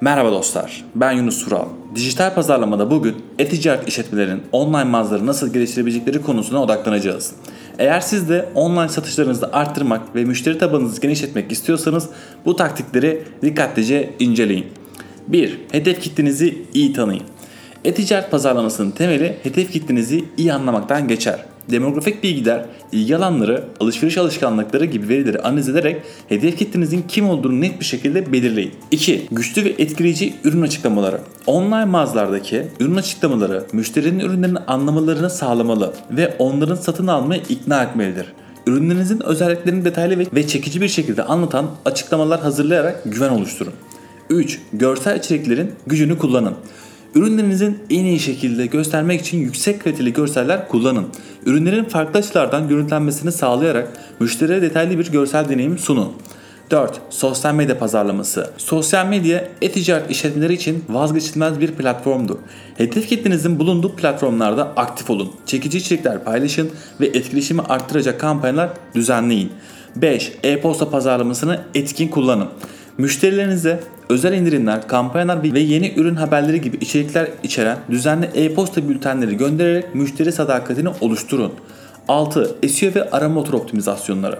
Merhaba dostlar, ben Yunus Tural. Dijital pazarlamada bugün e-ticaret işletmelerinin online mağazaları nasıl geliştirebilecekleri konusuna odaklanacağız. Eğer siz de online satışlarınızı arttırmak ve müşteri tabanınızı genişletmek istiyorsanız bu taktikleri dikkatlice inceleyin. 1. Hedef kitlenizi iyi tanıyın. E-ticaret pazarlamasının temeli hedef kitlenizi iyi anlamaktan geçer. Demografik bilgiler, ilgi alanları, alışveriş alışkanlıkları gibi verileri analiz ederek hedef kitlenizin kim olduğunu net bir şekilde belirleyin. 2. Güçlü ve etkileyici ürün açıklamaları. Online mağazalardaki ürün açıklamaları müşterinin ürünlerini anlamalarını sağlamalı ve onların satın almaya ikna etmelidir. Ürünlerinizin özelliklerini detaylı ve çekici bir şekilde anlatan açıklamalar hazırlayarak güven oluşturun. 3. Görsel içeriklerin gücünü kullanın. Ürünlerinizin en iyi şekilde göstermek için yüksek kaliteli görseller kullanın. Ürünlerin farklı açılardan görüntülenmesini sağlayarak müşteriye detaylı bir görsel deneyim sunun. 4. Sosyal medya pazarlaması. Sosyal medya e-ticaret işletmeleri için vazgeçilmez bir platformdur. Hedef kitlenizin bulunduğu platformlarda aktif olun. Çekici içerikler paylaşın ve etkileşimi arttıracak kampanyalar düzenleyin. 5. E-posta pazarlamasını etkin kullanın. Müşterilerinize özel indirimler, kampanyalar ve yeni ürün haberleri gibi içerikler içeren düzenli e-posta bültenleri göndererek müşteri sadakatini oluşturun. 6. SEO ve arama motor optimizasyonları.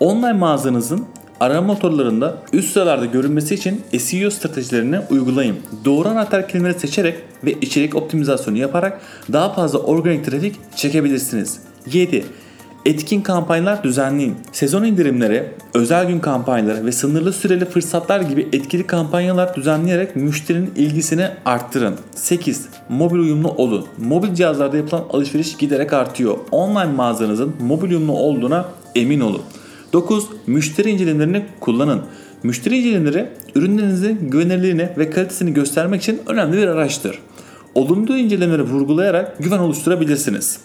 Online mağazanızın arama motorlarında üst sıralarda görünmesi için SEO stratejilerini uygulayın. Doğru anahtar kelimeleri seçerek ve içerik optimizasyonu yaparak daha fazla organik trafik çekebilirsiniz. 7 etkin kampanyalar düzenleyin. Sezon indirimleri, özel gün kampanyaları ve sınırlı süreli fırsatlar gibi etkili kampanyalar düzenleyerek müşterinin ilgisini arttırın. 8. Mobil uyumlu olun. Mobil cihazlarda yapılan alışveriş giderek artıyor. Online mağazanızın mobil uyumlu olduğuna emin olun. 9. Müşteri incelemelerini kullanın. Müşteri incelemleri ürünlerinizin güvenilirliğini ve kalitesini göstermek için önemli bir araçtır. Olumlu incelemeleri vurgulayarak güven oluşturabilirsiniz.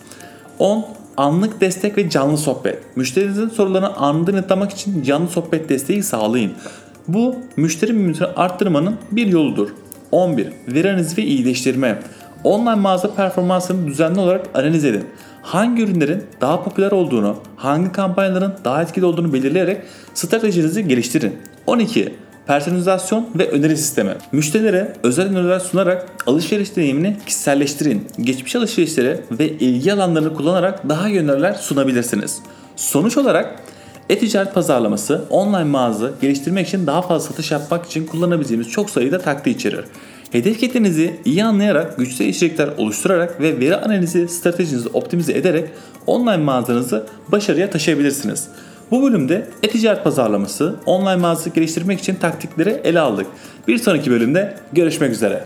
10 anlık destek ve canlı sohbet. Müşterinizin sorularını anında yanıtlamak için canlı sohbet desteği sağlayın. Bu müşteri memnuniyetini arttırmanın bir yoludur. 11. Veri analizi ve iyileştirme. Online mağaza performansını düzenli olarak analiz edin. Hangi ürünlerin daha popüler olduğunu, hangi kampanyaların daha etkili olduğunu belirleyerek stratejinizi geliştirin. 12. Personalizasyon ve öneri sistemi. Müşterilere özel öneriler sunarak alışveriş deneyimini kişiselleştirin. Geçmiş alışverişleri ve ilgi alanlarını kullanarak daha iyi öneriler sunabilirsiniz. Sonuç olarak e-ticaret pazarlaması online mağaza geliştirmek için daha fazla satış yapmak için kullanabileceğimiz çok sayıda taktik içerir. Hedef kitlenizi iyi anlayarak güçlü içerikler oluşturarak ve veri analizi stratejinizi optimize ederek online mağazanızı başarıya taşıyabilirsiniz. Bu bölümde e-ticaret pazarlaması, online mağaza geliştirmek için taktikleri ele aldık. Bir sonraki bölümde görüşmek üzere.